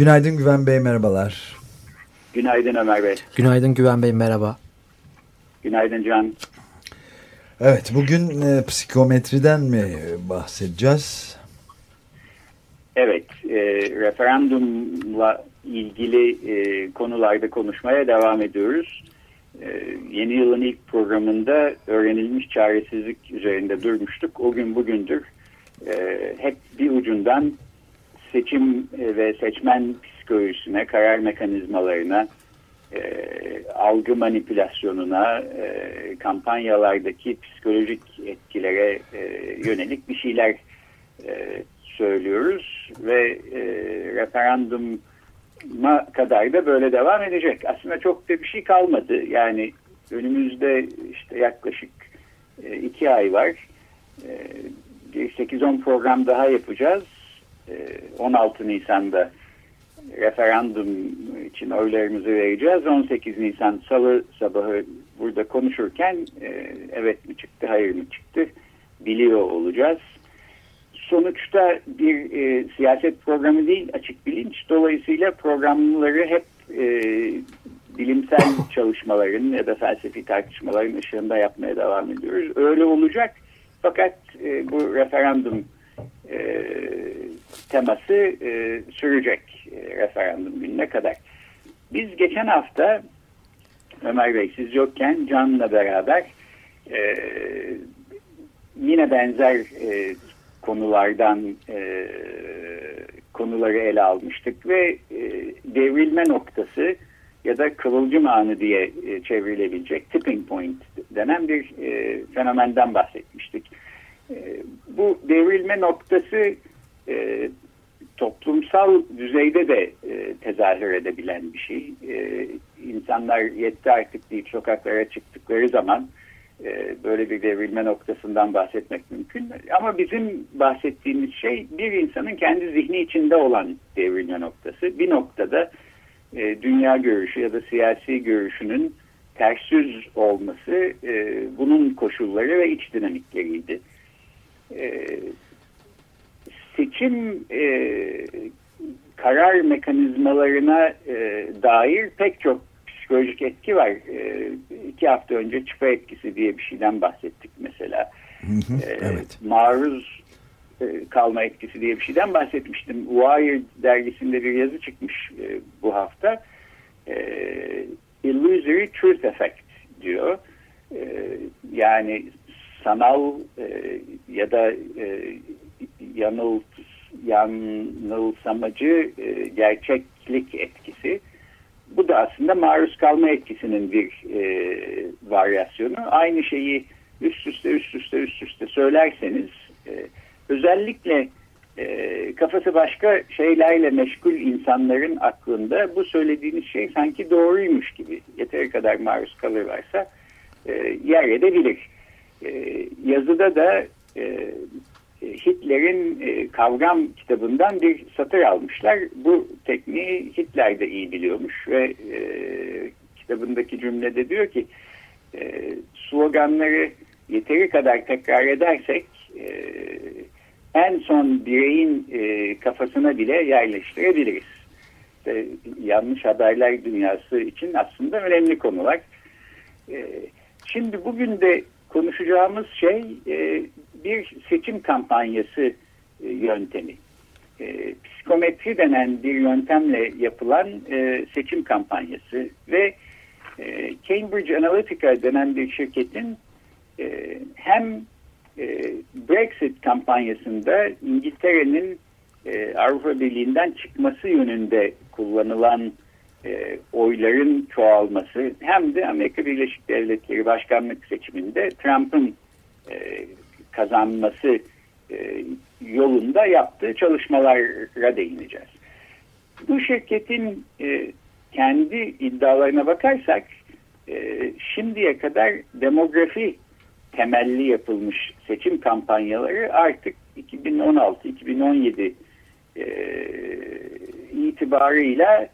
Günaydın Güven Bey, merhabalar. Günaydın Ömer Bey. Günaydın Güven Bey, merhaba. Günaydın Can. Evet, bugün e, psikometriden mi bahsedeceğiz? Evet, e, referandumla ilgili e, konularda konuşmaya devam ediyoruz. E, yeni yılın ilk programında öğrenilmiş çaresizlik üzerinde durmuştuk. O gün bugündür e, hep bir ucundan seçim e, ve seçmen psikolojisine, karar mekanizmalarına, e, algı manipülasyonuna, e, kampanyalardaki psikolojik etkilere e, yönelik bir şeyler e, söylüyoruz ve e, referanduma kadar da böyle devam edecek. Aslında çok da bir şey kalmadı. Yani önümüzde işte yaklaşık e, iki ay var. E, 8-10 program daha yapacağız. E, 16 Nisan'da referandum için oylarımızı vereceğiz. 18 Nisan Salı sabahı burada konuşurken e, evet mi çıktı, hayır mı çıktı biliyor olacağız. Sonuçta bir e, siyaset programı değil, açık bilinç. Dolayısıyla programları hep e, bilimsel çalışmaların ya da felsefi tartışmaların ışığında yapmaya devam ediyoruz. Öyle olacak. Fakat e, bu referandum e, teması e, sürecek e, referandum gününe kadar. Biz geçen hafta Ömer Bey siz yokken Can'la beraber e, yine benzer e, konulardan e, konuları ele almıştık ve e, devrilme noktası ya da kıvılcım anı diye e, çevrilebilecek tipping point denen bir e, fenomenden bahsetmiştik. E, bu devrilme noktası e, toplumsal düzeyde de e, tezahür edebilen bir şey. E, insanlar yetti artık deyip sokaklara çıktıkları zaman e, böyle bir devrilme noktasından bahsetmek mümkün. Ama bizim bahsettiğimiz şey bir insanın kendi zihni içinde olan devrilme noktası. Bir noktada e, dünya görüşü ya da siyasi görüşünün ters yüz olması e, bunun koşulları ve iç dinamikleriydi. E, seçim e, karar mekanizmalarına e, dair pek çok psikolojik etki var. E, iki hafta önce çıpa etkisi diye bir şeyden bahsettik mesela. Hı hı, E, evet. Maruz e, kalma etkisi diye bir şeyden bahsetmiştim. Wire dergisinde bir yazı çıkmış e, bu hafta. E, Illusory Truth Effect diyor. E, yani sanal e, ya da e, yanıl yanılsamacı e, gerçeklik etkisi. Bu da aslında maruz kalma etkisinin bir e, varyasyonu. Aynı şeyi üst üste üst üste üst üste söylerseniz e, özellikle e, kafası başka şeylerle meşgul insanların aklında bu söylediğiniz şey sanki doğruymuş gibi yeteri kadar maruz kalırlarsa e, yer edebilir. E, yazıda da e, Hitler'in e, kavram kitabından bir satır almışlar. Bu tekniği Hitler de iyi biliyormuş ve e, kitabındaki cümlede diyor ki e, sloganları yeteri kadar tekrar edersek e, en son bireyin e, kafasına bile yerleştirebiliriz. İşte, yanlış haberler dünyası için aslında önemli konular. E, şimdi bugün de konuşacağımız şey e, bir seçim kampanyası e, yöntemi. E, psikometri denen bir yöntemle yapılan e, seçim kampanyası ve Cambridge Analytica denen bir şirketin hem Brexit kampanyasında İngiltere'nin Avrupa Birliği'nden çıkması yönünde kullanılan oyların çoğalması hem de Amerika Birleşik Devletleri başkanlık seçiminde Trump'ın kazanması e, yolunda yaptığı çalışmalara değineceğiz. Bu şirketin e, kendi iddialarına bakarsak e, şimdiye kadar demografi temelli yapılmış seçim kampanyaları artık 2016-2017 e, itibarıyla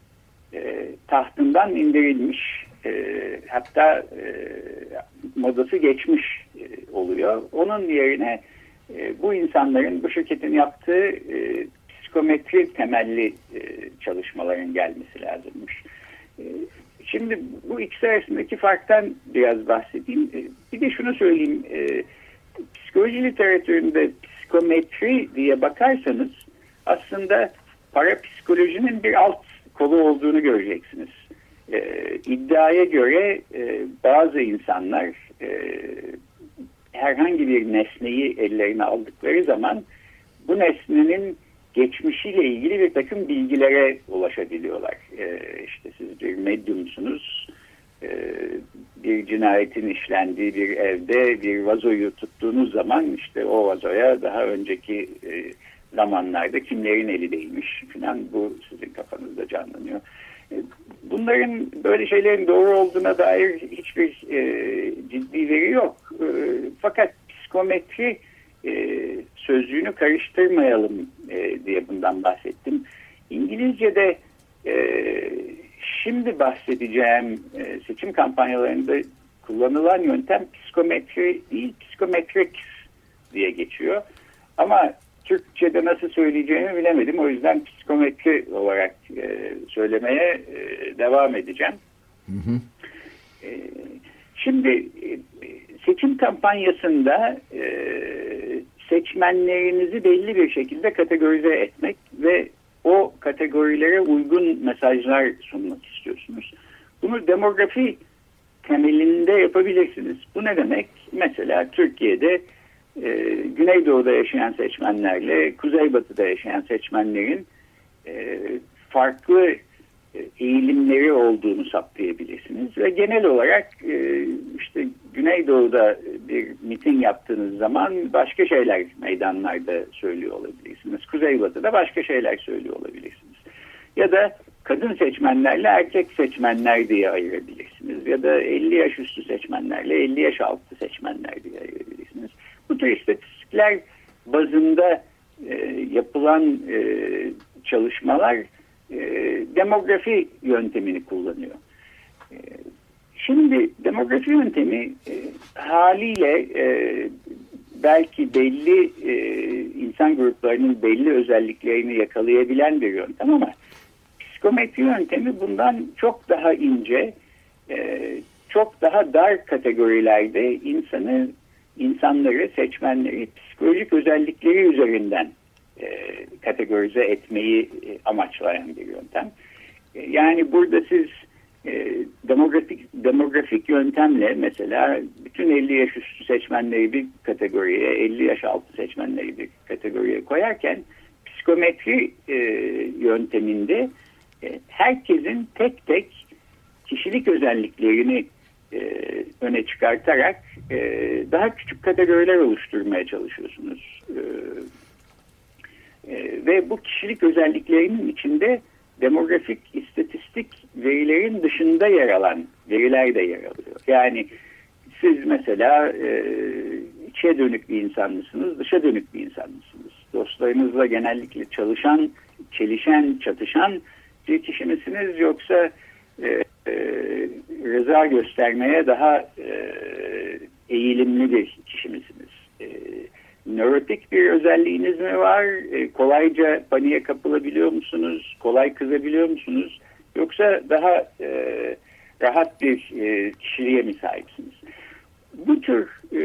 tahtından indirilmiş e, hatta e, modası geçmiş e, oluyor. Onun yerine e, bu insanların bu şirketin yaptığı e, psikometri temelli e, çalışmaların gelmesi lazımmış. E, şimdi bu ikisi arasındaki farktan biraz bahsedeyim. E, bir de şunu söyleyeyim. E, psikoloji literatüründe psikometri diye bakarsanız aslında parapsikolojinin bir alt kolu olduğunu göreceksiniz. E, iddiaya göre e, bazı insanlar e, herhangi bir nesneyi ellerine aldıkları zaman bu nesnenin geçmişiyle ilgili bir takım bilgilere ulaşabiliyorlar. E, işte siz bir medyumsunuz, e, bir cinayetin işlendiği bir evde bir vazoyu tuttuğunuz zaman işte o vazoya daha önceki e, zamanlarda kimlerin eli değmiş falan bu sizin kafanızda canlanıyor. Bunların böyle şeylerin doğru olduğuna dair hiçbir e, ciddi veri yok. E, fakat psikometri e, sözcüğünü karıştırmayalım e, diye bundan bahsettim. İngilizce'de e, şimdi bahsedeceğim e, seçim kampanyalarında kullanılan yöntem psikometri değil psikometrik diye geçiyor. Ama Türkçe'de nasıl söyleyeceğimi bilemedim. O yüzden psikometri olarak e, söylemeye e, devam edeceğim. Hı hı. E, şimdi e, seçim kampanyasında e, seçmenlerinizi belli bir şekilde kategorize etmek ve o kategorilere uygun mesajlar sunmak istiyorsunuz. Bunu demografi temelinde yapabilirsiniz. Bu ne demek? Mesela Türkiye'de e, Güneydoğu'da yaşayan seçmenlerle Kuzeybatı'da yaşayan seçmenlerin e, farklı e, eğilimleri olduğunu saptayabilirsiniz ve genel olarak e, işte Güneydoğu'da bir miting yaptığınız zaman başka şeyler meydanlarda söylüyor olabilirsiniz. Kuzeybatı'da başka şeyler söylüyor olabilirsiniz. Ya da kadın seçmenlerle erkek seçmenler diye ayırabilirsiniz. Ya da 50 yaş üstü seçmenlerle 50 yaş altı seçmenler diye ayırabilirsiniz. Bu tür istatistikler bazında e, yapılan e, çalışmalar e, demografi yöntemini kullanıyor. E, şimdi demografi yöntemi e, haliyle e, belki belli e, insan gruplarının belli özelliklerini yakalayabilen bir yöntem ama psikometri yöntemi bundan çok daha ince, e, çok daha dar kategorilerde insanı insanları, seçmenleri psikolojik özellikleri üzerinden e, kategorize etmeyi e, amaçlayan bir yöntem. E, yani burada siz e, demografik demografik yöntemle mesela bütün 50 yaş üstü seçmenleri bir kategoriye, 50 yaş altı seçmenleri bir kategoriye koyarken psikometri e, yönteminde e, herkesin tek tek kişilik özelliklerini e, öne çıkartarak e, daha küçük kategoriler oluşturmaya çalışıyorsunuz. E, ve bu kişilik özelliklerinin içinde demografik istatistik verilerin dışında yer alan veriler de yer alıyor. Yani siz mesela içe dönük bir insan mısınız, dışa dönük bir insan mısınız? Dostlarınızla genellikle çalışan, çelişen, çatışan bir kişi misiniz yoksa e, e, rıza göstermeye daha e, eğilimli bir kişi misiniz? E, nörotik bir özelliğiniz mi var? E, kolayca paniğe kapılabiliyor musunuz? Kolay kızabiliyor musunuz? Yoksa daha e, rahat bir e, kişiliğe mi sahipsiniz? Bu tür e,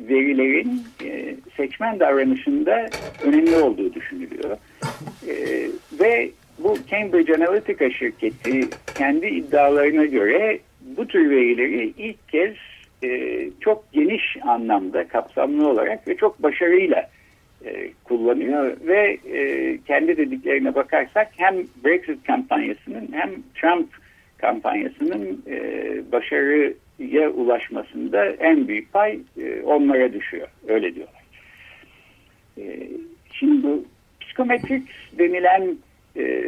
verilerin e, seçmen davranışında önemli olduğu düşünülüyor. E, ve bu Cambridge Analytica şirketi kendi iddialarına göre bu tür verileri ilk kez e, çok geniş anlamda kapsamlı olarak ve çok başarıyla e, kullanıyor ve e, kendi dediklerine bakarsak hem Brexit kampanyasının hem Trump kampanyasının e, başarıya ulaşmasında en büyük pay e, onlara düşüyor. Öyle diyorlar. E, şimdi bu psikometrik denilen e,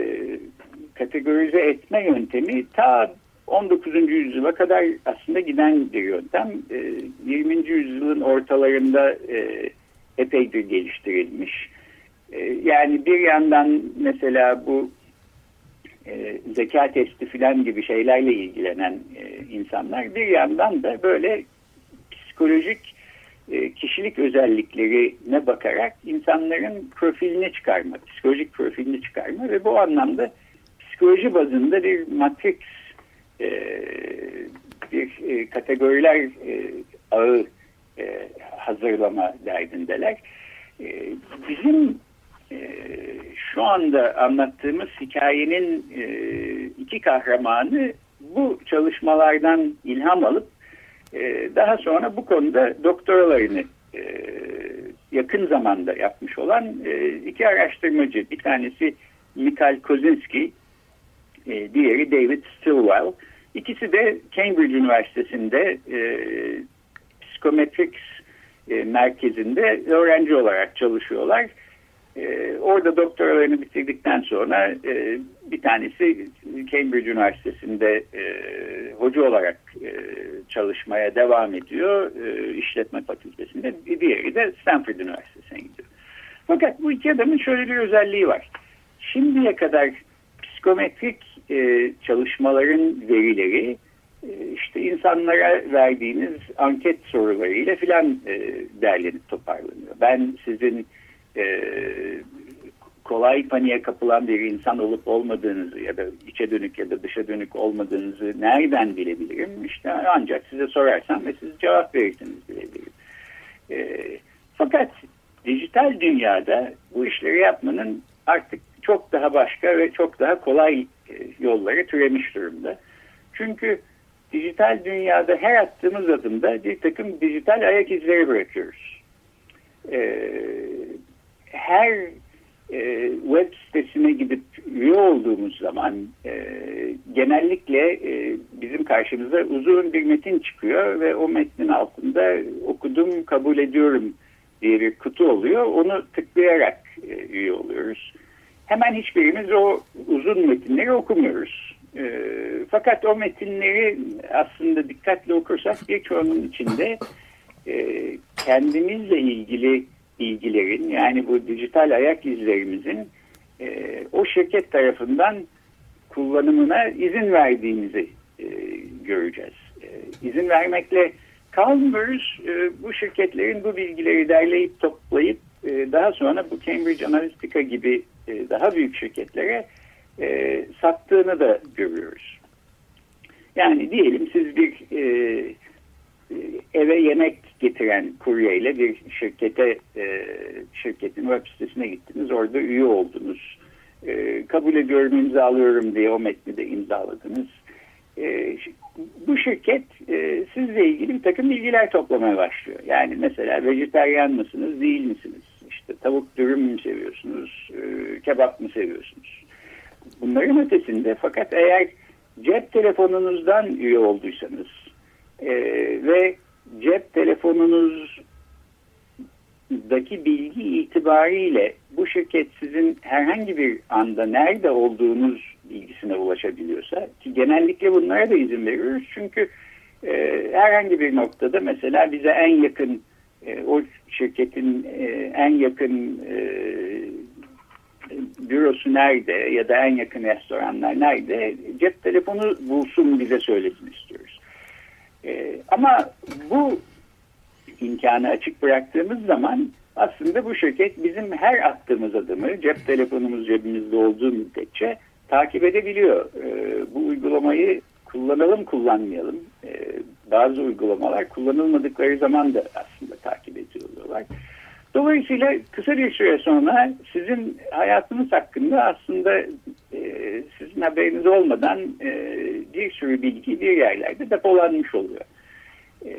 kategorize etme yöntemi ta 19. yüzyıla kadar aslında giden bir yöntem. E, 20. yüzyılın ortalarında e, epeydir geliştirilmiş. E, yani bir yandan mesela bu e, zeka testi filan gibi şeylerle ilgilenen e, insanlar bir yandan da böyle psikolojik e, kişilik özelliklerine bakarak insanların profilini çıkarma, psikolojik profilini çıkarma ve bu anlamda psikoloji bazında bir matris e, bir e, kategoriler e, ağı e, hazırlama derdindeler. E, bizim e, şu anda anlattığımız hikayenin e, iki kahramanı bu çalışmalardan ilham alıp e, daha sonra bu konuda doktoralarını e, yakın zamanda yapmış olan e, iki araştırmacı. Bir tanesi Mikhail Kozinski, e, diğeri David Stilwell. İkisi de Cambridge Üniversitesi'nde psikometriks e, merkezinde öğrenci olarak çalışıyorlar. E, orada doktoralarını bitirdikten sonra e, bir tanesi Cambridge Üniversitesi'nde e, hoca olarak e, çalışmaya devam ediyor e, işletme fakültesinde. Diğeri de Stanford Üniversitesi'ne gidiyor. Fakat bu iki adamın şöyle bir özelliği var. Şimdiye kadar psikometrik e, çalışmaların verileri e, işte insanlara verdiğiniz anket sorularıyla filan e, derlenip toparlanıyor. Ben sizin e, kolay paniğe kapılan bir insan olup olmadığınızı ya da içe dönük ya da dışa dönük olmadığınızı nereden bilebilirim? İşte ancak size sorarsam ve siz cevap verirseniz bilebilirim. E, fakat dijital dünyada bu işleri yapmanın artık çok daha başka ve çok daha kolay e, yolları türemiş durumda. Çünkü dijital dünyada her attığımız adımda bir takım dijital ayak izleri bırakıyoruz. Ee, her e, web sitesine gidip üye olduğumuz zaman e, genellikle e, bizim karşımıza uzun bir metin çıkıyor ve o metnin altında okudum kabul ediyorum diye bir kutu oluyor. Onu tıklayarak e, üye oluyoruz. Hemen hiçbirimiz o uzun metinleri okumuyoruz. E, fakat o metinleri aslında dikkatli okursak birçoğunun içinde e, kendimizle ilgili bilgilerin yani bu dijital ayak izlerimizin e, o şirket tarafından kullanımına izin verdiğimizi e, göreceğiz. E, izin vermekle kalmıyoruz. E, bu şirketlerin bu bilgileri derleyip toplayıp e, daha sonra bu Cambridge Analytica gibi e, daha büyük şirketlere e, sattığını da görüyoruz. Yani diyelim siz bir e, eve yemek getiren kuryeyle bir şirkete e, şirketin web sitesine gittiniz. Orada üye oldunuz. E, kabul ediyorum imzalıyorum diye o metni de imzaladınız. E, bu şirket e, sizle ilgili bir takım bilgiler toplamaya başlıyor. Yani mesela vejeteryan mısınız değil misiniz? İşte tavuk dürüm mü seviyorsunuz? E, kebap mı seviyorsunuz? Bunların ötesinde fakat eğer cep telefonunuzdan üye olduysanız e, ve cep telefonunuzdaki bilgi itibariyle bu şirket sizin herhangi bir anda nerede olduğunuz bilgisine ulaşabiliyorsa ki genellikle bunlara da izin veriyoruz çünkü e, herhangi bir noktada mesela bize en yakın e, o şirketin e, en yakın e, bürosu nerede ya da en yakın restoranlar nerede cep telefonu bulsun bize söylesin istiyoruz. E, ama bu imkanı açık bıraktığımız zaman aslında bu şirket bizim her attığımız adımı cep telefonumuz cebimizde olduğu müddetçe takip edebiliyor. E, bu uygulamayı kullanalım kullanmayalım. E, bazı uygulamalar kullanılmadıkları zaman da aslında takip ediyorlar. Dolayısıyla kısa bir süre sonra sizin hayatınız hakkında aslında sizin haberiniz olmadan e, bir sürü bilgi bir yerlerde depolanmış oluyor. E,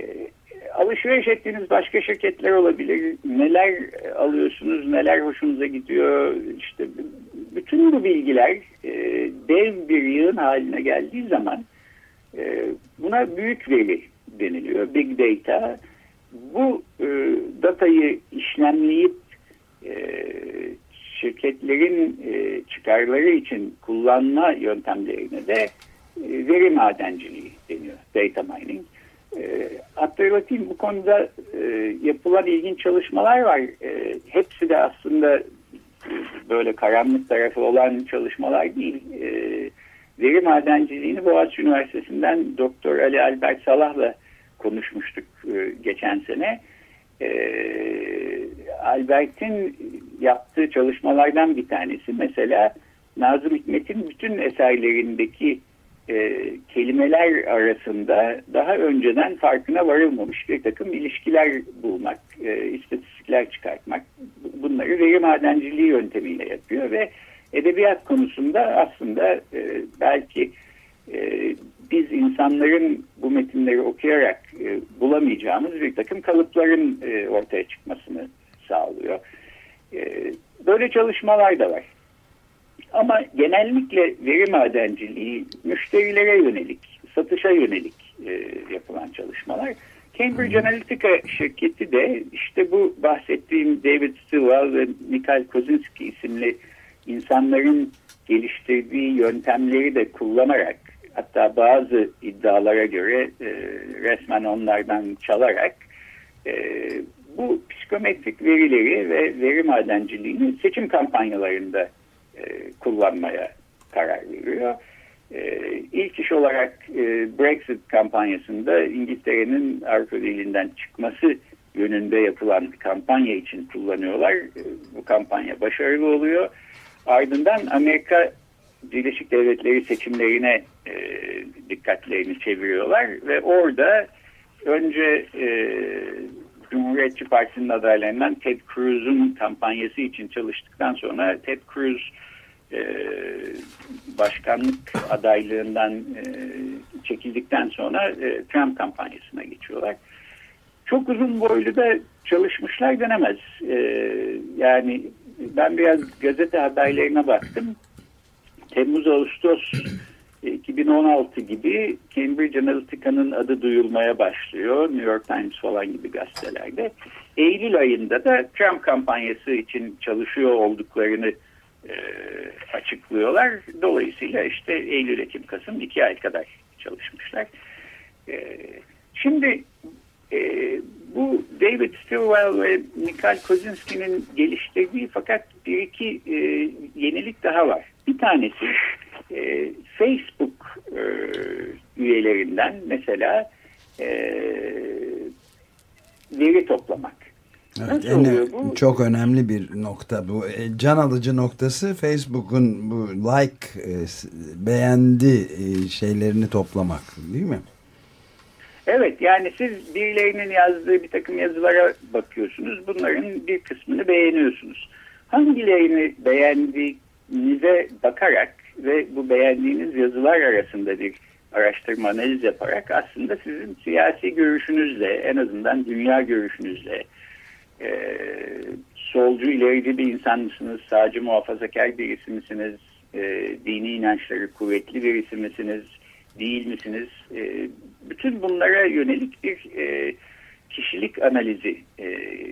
alışveriş ettiğiniz başka şirketler olabilir. Neler alıyorsunuz, neler hoşunuza gidiyor. İşte bütün bu bilgiler e, dev bir yığın haline geldiği zaman e, buna büyük veri deniliyor. Big data bu e, datayı işlemleyip şirketlerin çıkarları için kullanma yöntemlerine de veri madenciliği deniyor. Data mining. E, hatırlatayım bu konuda e, yapılan ilginç çalışmalar var. E, hepsi de aslında böyle karanlık tarafı olan çalışmalar değil. E, veri madenciliğini Boğaziçi Üniversitesi'nden Doktor Ali Albert Salah'la konuşmuştuk e, geçen sene. E, Albert'in yaptığı çalışmalardan bir tanesi mesela Nazım Hikmet'in bütün eserlerindeki e, kelimeler arasında daha önceden farkına varılmamış bir takım ilişkiler bulmak, e, istatistikler çıkartmak bunları veri madenciliği yöntemiyle yapıyor ve edebiyat konusunda aslında e, belki e, biz insanların bu metinleri okuyarak e, bulamayacağımız bir takım kalıpların e, ortaya çıkmasını sağlıyor. E, böyle çalışmalar da var. Ama genellikle veri madenciliği müşterilere yönelik, satışa yönelik e, yapılan çalışmalar. Cambridge Analytica şirketi de işte bu bahsettiğim David Stilwell ve Mikhail Kozinski isimli insanların geliştirdiği yöntemleri de kullanarak hatta bazı iddialara göre e, resmen onlardan çalarak e, bu psikometrik verileri ve veri madenciliğini seçim kampanyalarında e, kullanmaya karar veriyor. E, ilk iş olarak e, Brexit kampanyasında İngiltere'nin Avrupa Birliği'nden çıkması yönünde yapılan kampanya için kullanıyorlar. E, bu kampanya başarılı oluyor. Ardından Amerika Birleşik Devletleri seçimlerine e, dikkatlerini çeviriyorlar ve orada önce e, Cumhuriyetçi Partisi'nin adaylarından Ted Cruz'un kampanyası için çalıştıktan sonra Ted Cruz e, başkanlık adaylığından e, çekildikten sonra e, Trump kampanyasına geçiyorlar. Çok uzun boylu da çalışmışlar denemez. E, yani ben biraz gazete haberlerine baktım. Temmuz-Ağustos 2016 gibi Cambridge Analytica'nın adı duyulmaya başlıyor. New York Times falan gibi gazetelerde. Eylül ayında da Trump kampanyası için çalışıyor olduklarını e, açıklıyorlar. Dolayısıyla işte Eylül, Ekim, Kasım iki ay kadar çalışmışlar. E, şimdi e, bu David Stilwell ve Mikhail Kozinski'nin geliştirdiği fakat bir iki e, yenilik daha var. Bir tanesi e, Facebook e, üyelerinden mesela e, veri toplamak. Evet, en, bu? Çok önemli bir nokta bu. E, can alıcı noktası Facebook'un bu like e, beğendi e, şeylerini toplamak değil mi? Evet yani siz birilerinin yazdığı bir takım yazılara bakıyorsunuz. Bunların bir kısmını beğeniyorsunuz. Hangilerini beğendiğinize bakarak ve bu beğendiğiniz yazılar arasında bir araştırma analiz yaparak aslında sizin siyasi görüşünüzle en azından dünya görüşünüzle e, solcu ilerici bir insan mısınız, sağcı muhafazakar birisi misiniz, e, dini inançları kuvvetli birisi misiniz, değil misiniz? E, bütün bunlara yönelik bir e, kişilik analizi, e,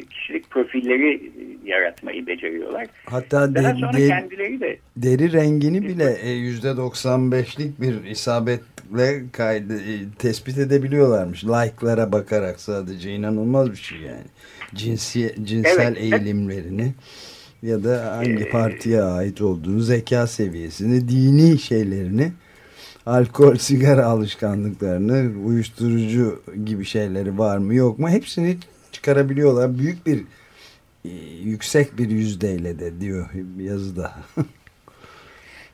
kişilik profilleri yaratmayı beceriyorlar. Hatta Daha de, sonra de, kendileri de deri rengini bile yüzde 95'lik bir isabetle kaydı, e, tespit edebiliyorlarmış. Like'lara bakarak sadece inanılmaz bir şey yani cinsi, cinsel evet. eğilimlerini ya da hangi partiye ait olduğunu, zeka seviyesini, dini şeylerini, alkol, sigara alışkanlıklarını, uyuşturucu gibi şeyleri var mı yok mu hepsini çıkarabiliyorlar. Büyük bir e, yüksek bir yüzdeyle de diyor yazıda.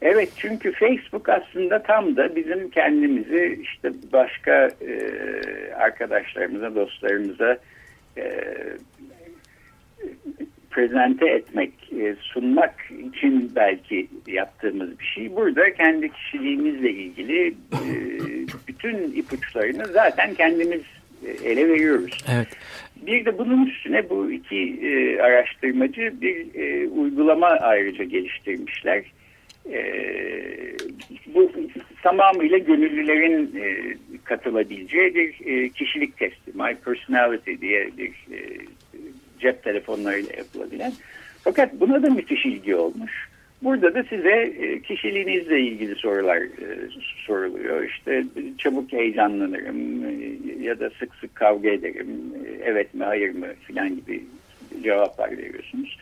Evet çünkü Facebook aslında tam da bizim kendimizi işte başka e, arkadaşlarımıza, dostlarımıza e, prezente etmek, e, sunmak için belki yaptığımız bir şey. Burada kendi kişiliğimizle ilgili e, bütün ipuçlarını zaten kendimiz e, ele veriyoruz. Evet. Bir de bunun üstüne bu iki e, araştırmacı bir e, uygulama ayrıca geliştirmişler. E, bu tamamıyla gönüllülerin e, katılabileceği bir e, kişilik testi. My Personality diye bir e, cep telefonlarıyla yapılabilen. Fakat buna da müthiş ilgi olmuş. Burada da size e, kişiliğinizle ilgili sorular e, soruluyor. İşte çabuk heyecanlanırım e, ya da sık sık kavga ederim. Evet mi hayır mı filan gibi cevaplar veriyorsunuz.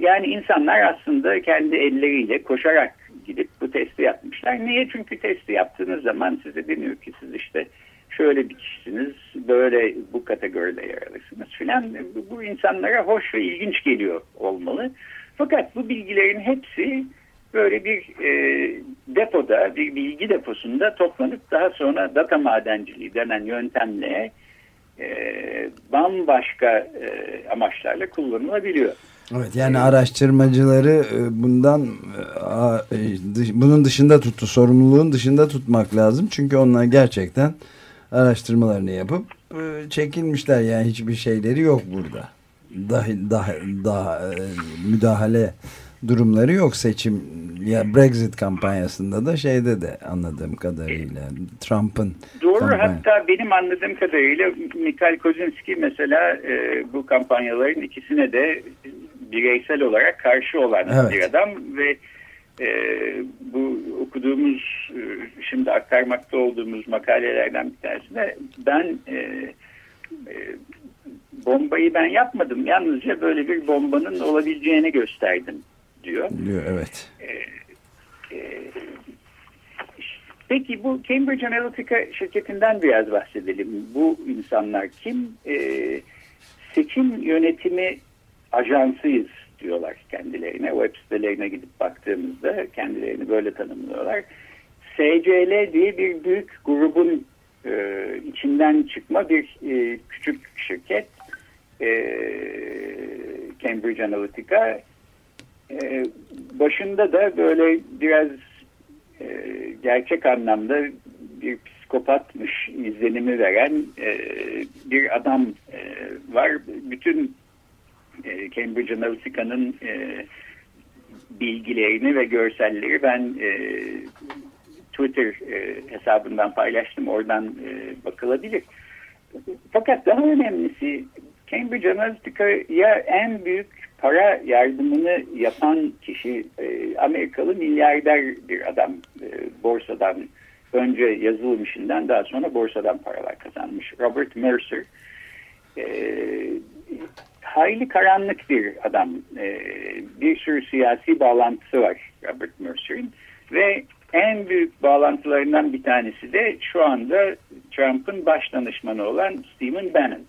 Yani insanlar aslında kendi elleriyle koşarak gidip bu testi yapmışlar. Niye? Çünkü testi yaptığınız zaman size deniyor ki siz işte şöyle bir kişisiniz, böyle bu kategoride yer alırsınız filan. Bu insanlara hoş ve ilginç geliyor olmalı. Fakat bu bilgilerin hepsi böyle bir e, depoda, bir bilgi deposunda toplanıp daha sonra data madenciliği denen yöntemle e, bambaşka e, amaçlarla kullanılabiliyor. Evet yani araştırmacıları e, bundan e, bunun dışında tuttu sorumluluğun dışında tutmak lazım çünkü onlar gerçekten araştırmalarını yapıp e, çekilmişler yani hiçbir şeyleri yok burada daha, daha, daha e, müdahale durumları yok seçim ya Brexit kampanyasında da şeyde de anladığım kadarıyla Trump'ın Doğru kampanya. hatta benim anladığım kadarıyla Mikhail Kozinski mesela e, bu kampanyaların ikisine de bireysel olarak karşı olan evet. bir adam ve e, bu okuduğumuz e, şimdi aktarmakta olduğumuz makalelerden bir tanesinde ben e, e, bombayı ben yapmadım. Yalnızca böyle bir bombanın olabileceğini gösterdim diyor. Diyor evet. Ee, e, peki bu Cambridge Analytica şirketinden biraz bahsedelim. Bu insanlar kim? Ee, seçim yönetimi ajansıyız diyorlar kendilerine. Web sitelerine gidip baktığımızda kendilerini böyle tanımlıyorlar. SCL diye bir büyük grubun e, içinden çıkma bir e, küçük şirket e, Cambridge Analytica e, başında da böyle biraz e, gerçek anlamda bir psikopatmış izlenimi veren e, bir adam e, var. Bütün e, Cambridge Analytica'nın e, bilgilerini ve görselleri ben e, Twitter e, hesabından paylaştım. Oradan e, bakılabilir. Fakat daha önemlisi Cambridge Analytica'ya en büyük para yardımını yapan kişi e, Amerikalı milyarder bir adam. E, borsadan önce yazılım işinden daha sonra borsadan paralar kazanmış. Robert Mercer. E, hayli karanlık bir adam. E, bir sürü siyasi bağlantısı var Robert Mercer'in. Ve en büyük bağlantılarından bir tanesi de şu anda Trump'ın baş danışmanı olan Stephen Bannon.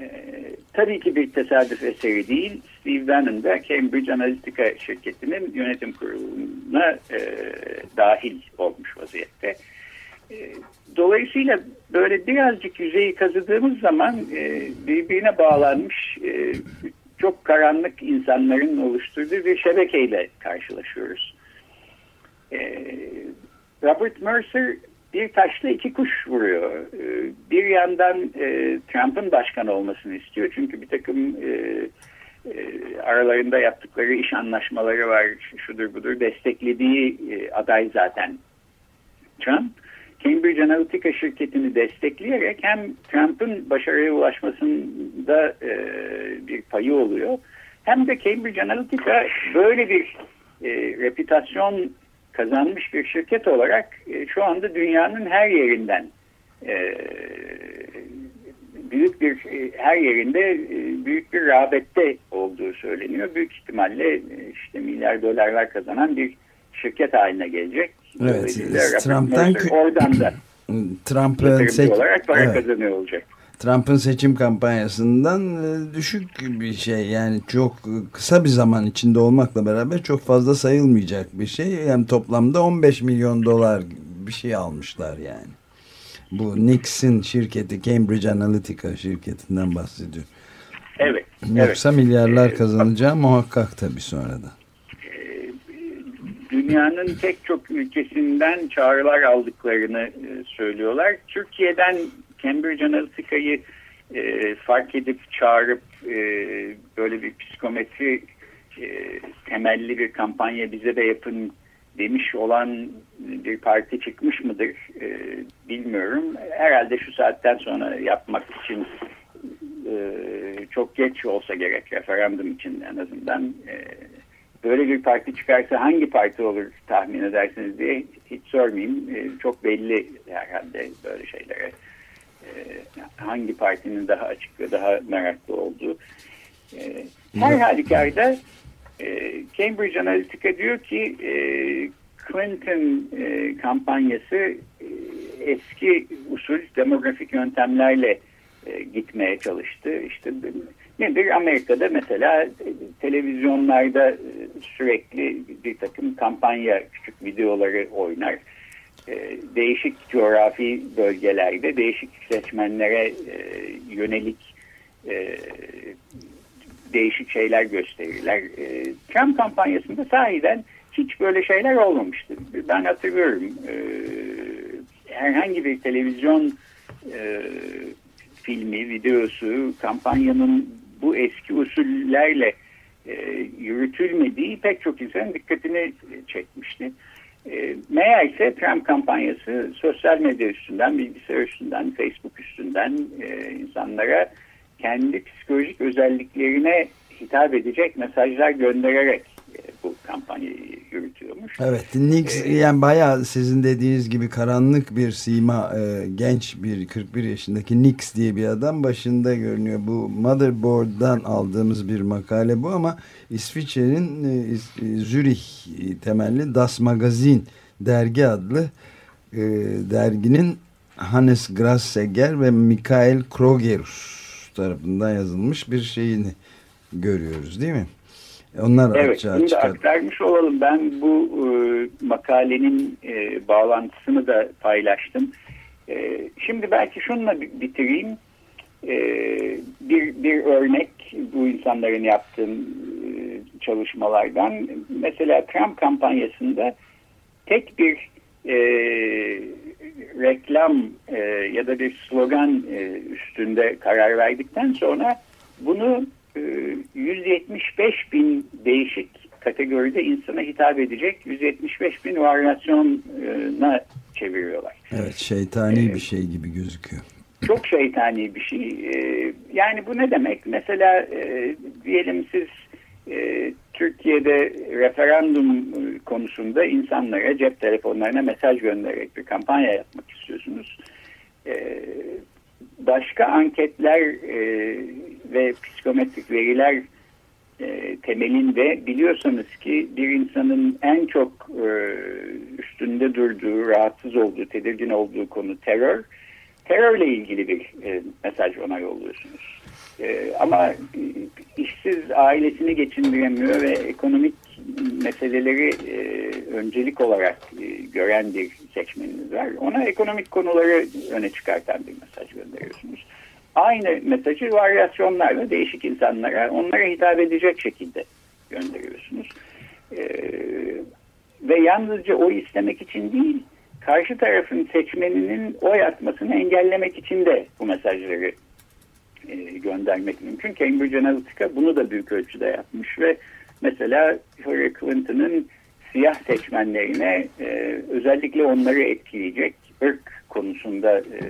Ee, tabii ki bir tesadüf eseri değil. Steve Bannon da Cambridge Analytica şirketinin yönetim kuruluna e, dahil olmuş vaziyette. E, dolayısıyla böyle birazcık yüzeyi kazıdığımız zaman e, birbirine bağlanmış e, çok karanlık insanların oluşturduğu bir şebekeyle karşılaşıyoruz. Robert Mercer bir taşla iki kuş vuruyor. Bir yandan e, Trump'ın başkan olmasını istiyor. Çünkü bir takım aralarında yaptıkları iş anlaşmaları var. Şudur budur desteklediği aday zaten Trump. Cambridge Analytica şirketini destekleyerek hem Trump'ın başarıya ulaşmasında bir payı oluyor. Hem de Cambridge Analytica böyle bir reputasyon kazanmış bir şirket olarak e, şu anda dünyanın her yerinden e, büyük bir e, her yerinde e, büyük bir rağbette olduğu söyleniyor. Büyük ihtimalle e, işte milyar dolarlar kazanan bir şirket haline gelecek. Evet. Trump'tan oradan da Trump'ın olarak para evet. kazanıyor olacak. Trump'ın seçim kampanyasından e, düşük bir şey yani çok kısa bir zaman içinde olmakla beraber çok fazla sayılmayacak bir şey. Yani toplamda 15 milyon dolar bir şey almışlar yani. Bu Nixon şirketi Cambridge Analytica şirketinden bahsediyor. Evet. Yoksa evet. milyarlar kazanacağı ee, muhakkak tabii sonradan. E, dünyanın pek çok ülkesinden çağrılar aldıklarını e, söylüyorlar. Türkiye'den Cambridge Analytica'yı e, fark edip çağırıp e, böyle bir psikometri e, temelli bir kampanya bize de yapın demiş olan bir parti çıkmış mıdır e, bilmiyorum. Herhalde şu saatten sonra yapmak için çok geç olsa gerek referandum için en azından böyle bir parti çıkarsa hangi parti olur tahmin edersiniz diye hiç sormayayım. çok belli herhalde böyle şeylere hangi partinin daha açık ve daha meraklı olduğu. her halükarda Cambridge Analytica diyor ki Clinton kampanyası eski usul demografik yöntemlerle e, gitmeye çalıştı. İşte nedir Amerika'da mesela televizyonlarda e, sürekli bir takım kampanya küçük videoları oynar. E, değişik coğrafi bölgelerde değişik seçmenlere e, yönelik e, değişik şeyler gösterirler. E, Trump kampanyasında sahiden hiç böyle şeyler olmamıştı. Ben hatırlıyorum e, herhangi bir televizyon e, filmi, videosu, kampanyanın bu eski usullerle e, yürütülmediği pek çok insanın dikkatini çekmişti. E, meğerse Trump kampanyası sosyal medya üstünden, bilgisayar üstünden, Facebook üstünden e, insanlara kendi psikolojik özelliklerine hitap edecek mesajlar göndererek e, bu kampanyayı yürütüyormuş. Evet, Nix ee, yani bayağı sizin dediğiniz gibi karanlık bir sima, e, genç bir 41 yaşındaki Nix diye bir adam başında görünüyor. Bu Motherboard'dan aldığımız bir makale bu ama İsviçre'nin e, Zürich temelli Das Magazin dergi adlı e, derginin Hannes Grasseger ve Michael Krogerus tarafından yazılmış bir şeyini görüyoruz değil mi? Onlar evet, bunu da aktarmış olalım. Ben bu e, makalenin e, bağlantısını da paylaştım. E, şimdi belki şununla bitireyim. E, bir, bir örnek bu insanların yaptığı e, çalışmalardan. Mesela Trump kampanyasında tek bir e, reklam e, ya da bir slogan e, üstünde karar verdikten sonra bunu 175 e, bin değişik kategoride insana hitap edecek 175 bin varyasyona çeviriyorlar. Evet şeytani ee, bir şey gibi gözüküyor. Çok şeytani bir şey. Ee, yani bu ne demek? Mesela e, diyelim siz e, Türkiye'de referandum konusunda insanlara cep telefonlarına mesaj göndererek bir kampanya yapmak istiyorsunuz. E, başka anketler e, ve psikometrik veriler e, temelinde biliyorsanız ki bir insanın en çok e, üstünde durduğu, rahatsız olduğu, tedirgin olduğu konu terör. Terörle ilgili bir e, mesaj ona yolluyorsunuz. E, ama işsiz ailesini geçindiremiyor ve ekonomik meseleleri e, öncelik olarak e, gören bir seçmeniniz var. Ona ekonomik konuları öne çıkartan bir. Aynı mesajı varyasyonlarla değişik insanlara onlara hitap edecek şekilde gönderiyorsunuz. E, ve yalnızca o istemek için değil, karşı tarafın seçmeninin oy atmasını engellemek için de bu mesajları e, göndermek mümkün. Cambridge Analytica bunu da büyük ölçüde yapmış ve mesela Hillary Clinton'ın siyah seçmenlerine e, özellikle onları etkileyecek ırk konusunda e,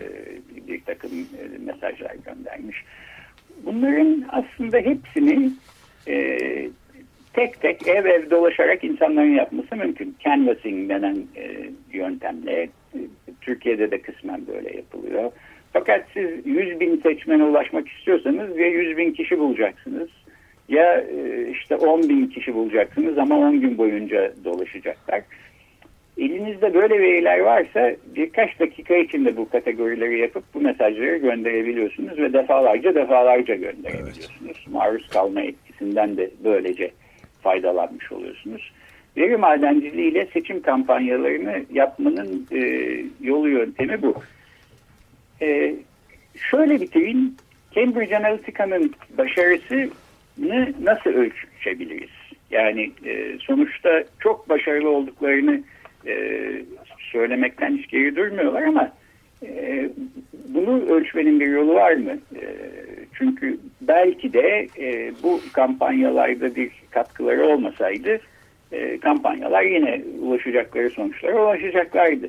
bir takım e, mesajlar göndermiş. Bunların aslında hepsini e, tek tek ev ev dolaşarak insanların yapması mümkün. Canvassing denen e, yöntemle e, Türkiye'de de kısmen böyle yapılıyor. Fakat siz 100 bin seçmene ulaşmak istiyorsanız ya 100 bin kişi bulacaksınız ya e, işte 10 bin kişi bulacaksınız ama 10 gün boyunca dolaşacaklar. Elinizde böyle veriler varsa birkaç dakika içinde bu kategorileri yapıp bu mesajları gönderebiliyorsunuz ve defalarca defalarca gönderebiliyorsunuz. Evet. Maruz kalma etkisinden de böylece faydalanmış oluyorsunuz. Veri madenciliği ile seçim kampanyalarını yapmanın e, yolu yöntemi bu. E, şöyle bitireyim. Cambridge Analytica'nın başarısını nasıl ölçebiliriz? Yani e, sonuçta çok başarılı olduklarını e, söylemekten hiç geri durmuyorlar ama e, bunu ölçmenin bir yolu var mı? E, çünkü belki de bu kampanyalarda bir katkıları olmasaydı kampanyalar yine ulaşacakları sonuçlara ulaşacaklardı.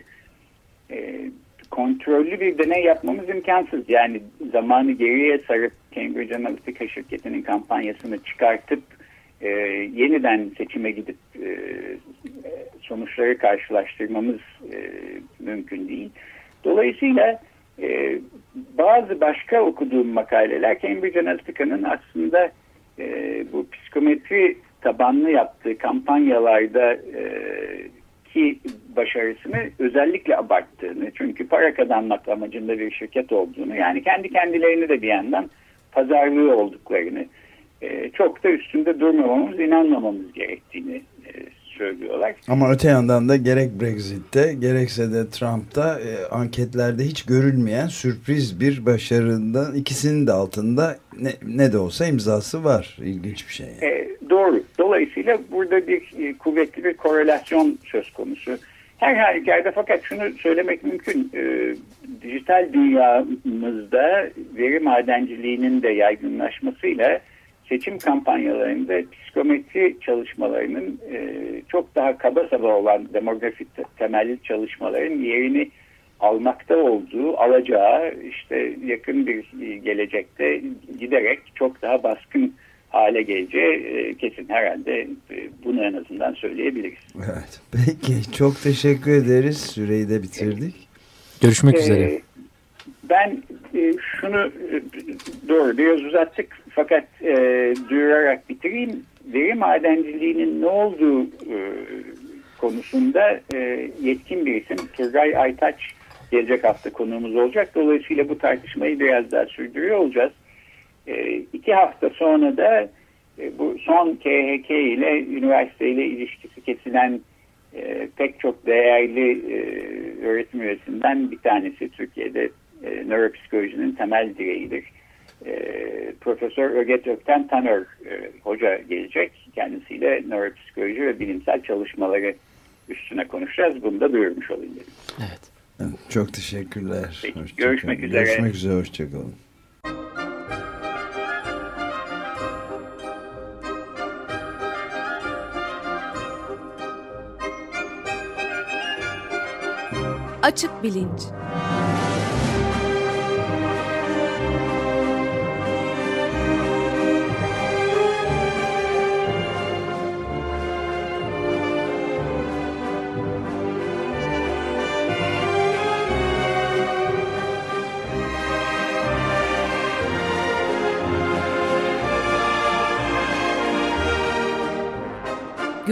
Kontrollü bir deney yapmamız imkansız. Yani zamanı geriye sarıp Cambridge Analytica şirketinin kampanyasını çıkartıp e, yeniden seçime gidip e, sonuçları karşılaştırmamız e, mümkün değil. Dolayısıyla e, bazı başka okuduğum makaleler Cambridge Analytica'nın aslında e, bu psikometri tabanlı yaptığı kampanyalarda e, ki başarısını özellikle abarttığını çünkü para kazanmak amacında bir şirket olduğunu yani kendi kendilerini de bir yandan pazarlığı olduklarını e, çok da üstünde durmamamız inanmamamız gerektiğini e, söylüyorlar. Ama öte yandan da gerek Brexit'te gerekse de Trump'ta e, anketlerde hiç görülmeyen sürpriz bir başarından ikisinin de altında ne, ne de olsa imzası var. İlginç bir şey. Yani. E, doğru. Dolayısıyla burada bir e, kuvvetli bir korelasyon söz konusu. Her halükarda fakat şunu söylemek mümkün. E, dijital dünyamızda veri madenciliğinin de yaygınlaşmasıyla seçim kampanyalarında psikometri çalışmalarının e, çok daha kaba saba olan demografik temelli çalışmaların yerini almakta olduğu, alacağı işte yakın bir gelecekte giderek çok daha baskın hale geleceği e, kesin herhalde e, bunu en azından söyleyebiliriz. Evet. Peki çok teşekkür ederiz. Süreyi de bitirdik. Görüşmek ee, üzere. Ben e, şunu e, doğru biraz uzattık fakat e, duyurarak bitireyim. Veri madenciliğinin ne olduğu e, konusunda e, yetkin bir isim Turgay Aytaç gelecek hafta konuğumuz olacak. Dolayısıyla bu tartışmayı biraz daha sürdürüyor olacağız. E, iki hafta sonra da e, bu son KHK ile üniversite ile ilişkisi kesilen e, pek çok değerli e, öğretim üyesinden bir tanesi Türkiye'de e, nöropsikolojinin temel direğidir. E, Profesör Öget Ökten Taner e, hoca gelecek. Kendisiyle nöropsikoloji ve bilimsel çalışmaları üstüne konuşacağız. Bunu da duyurmuş olayım dedim. Evet. Çok teşekkürler. Peki, görüşmek üzere. Görüşmek üzere. Hoşçakalın. Açık Bilinç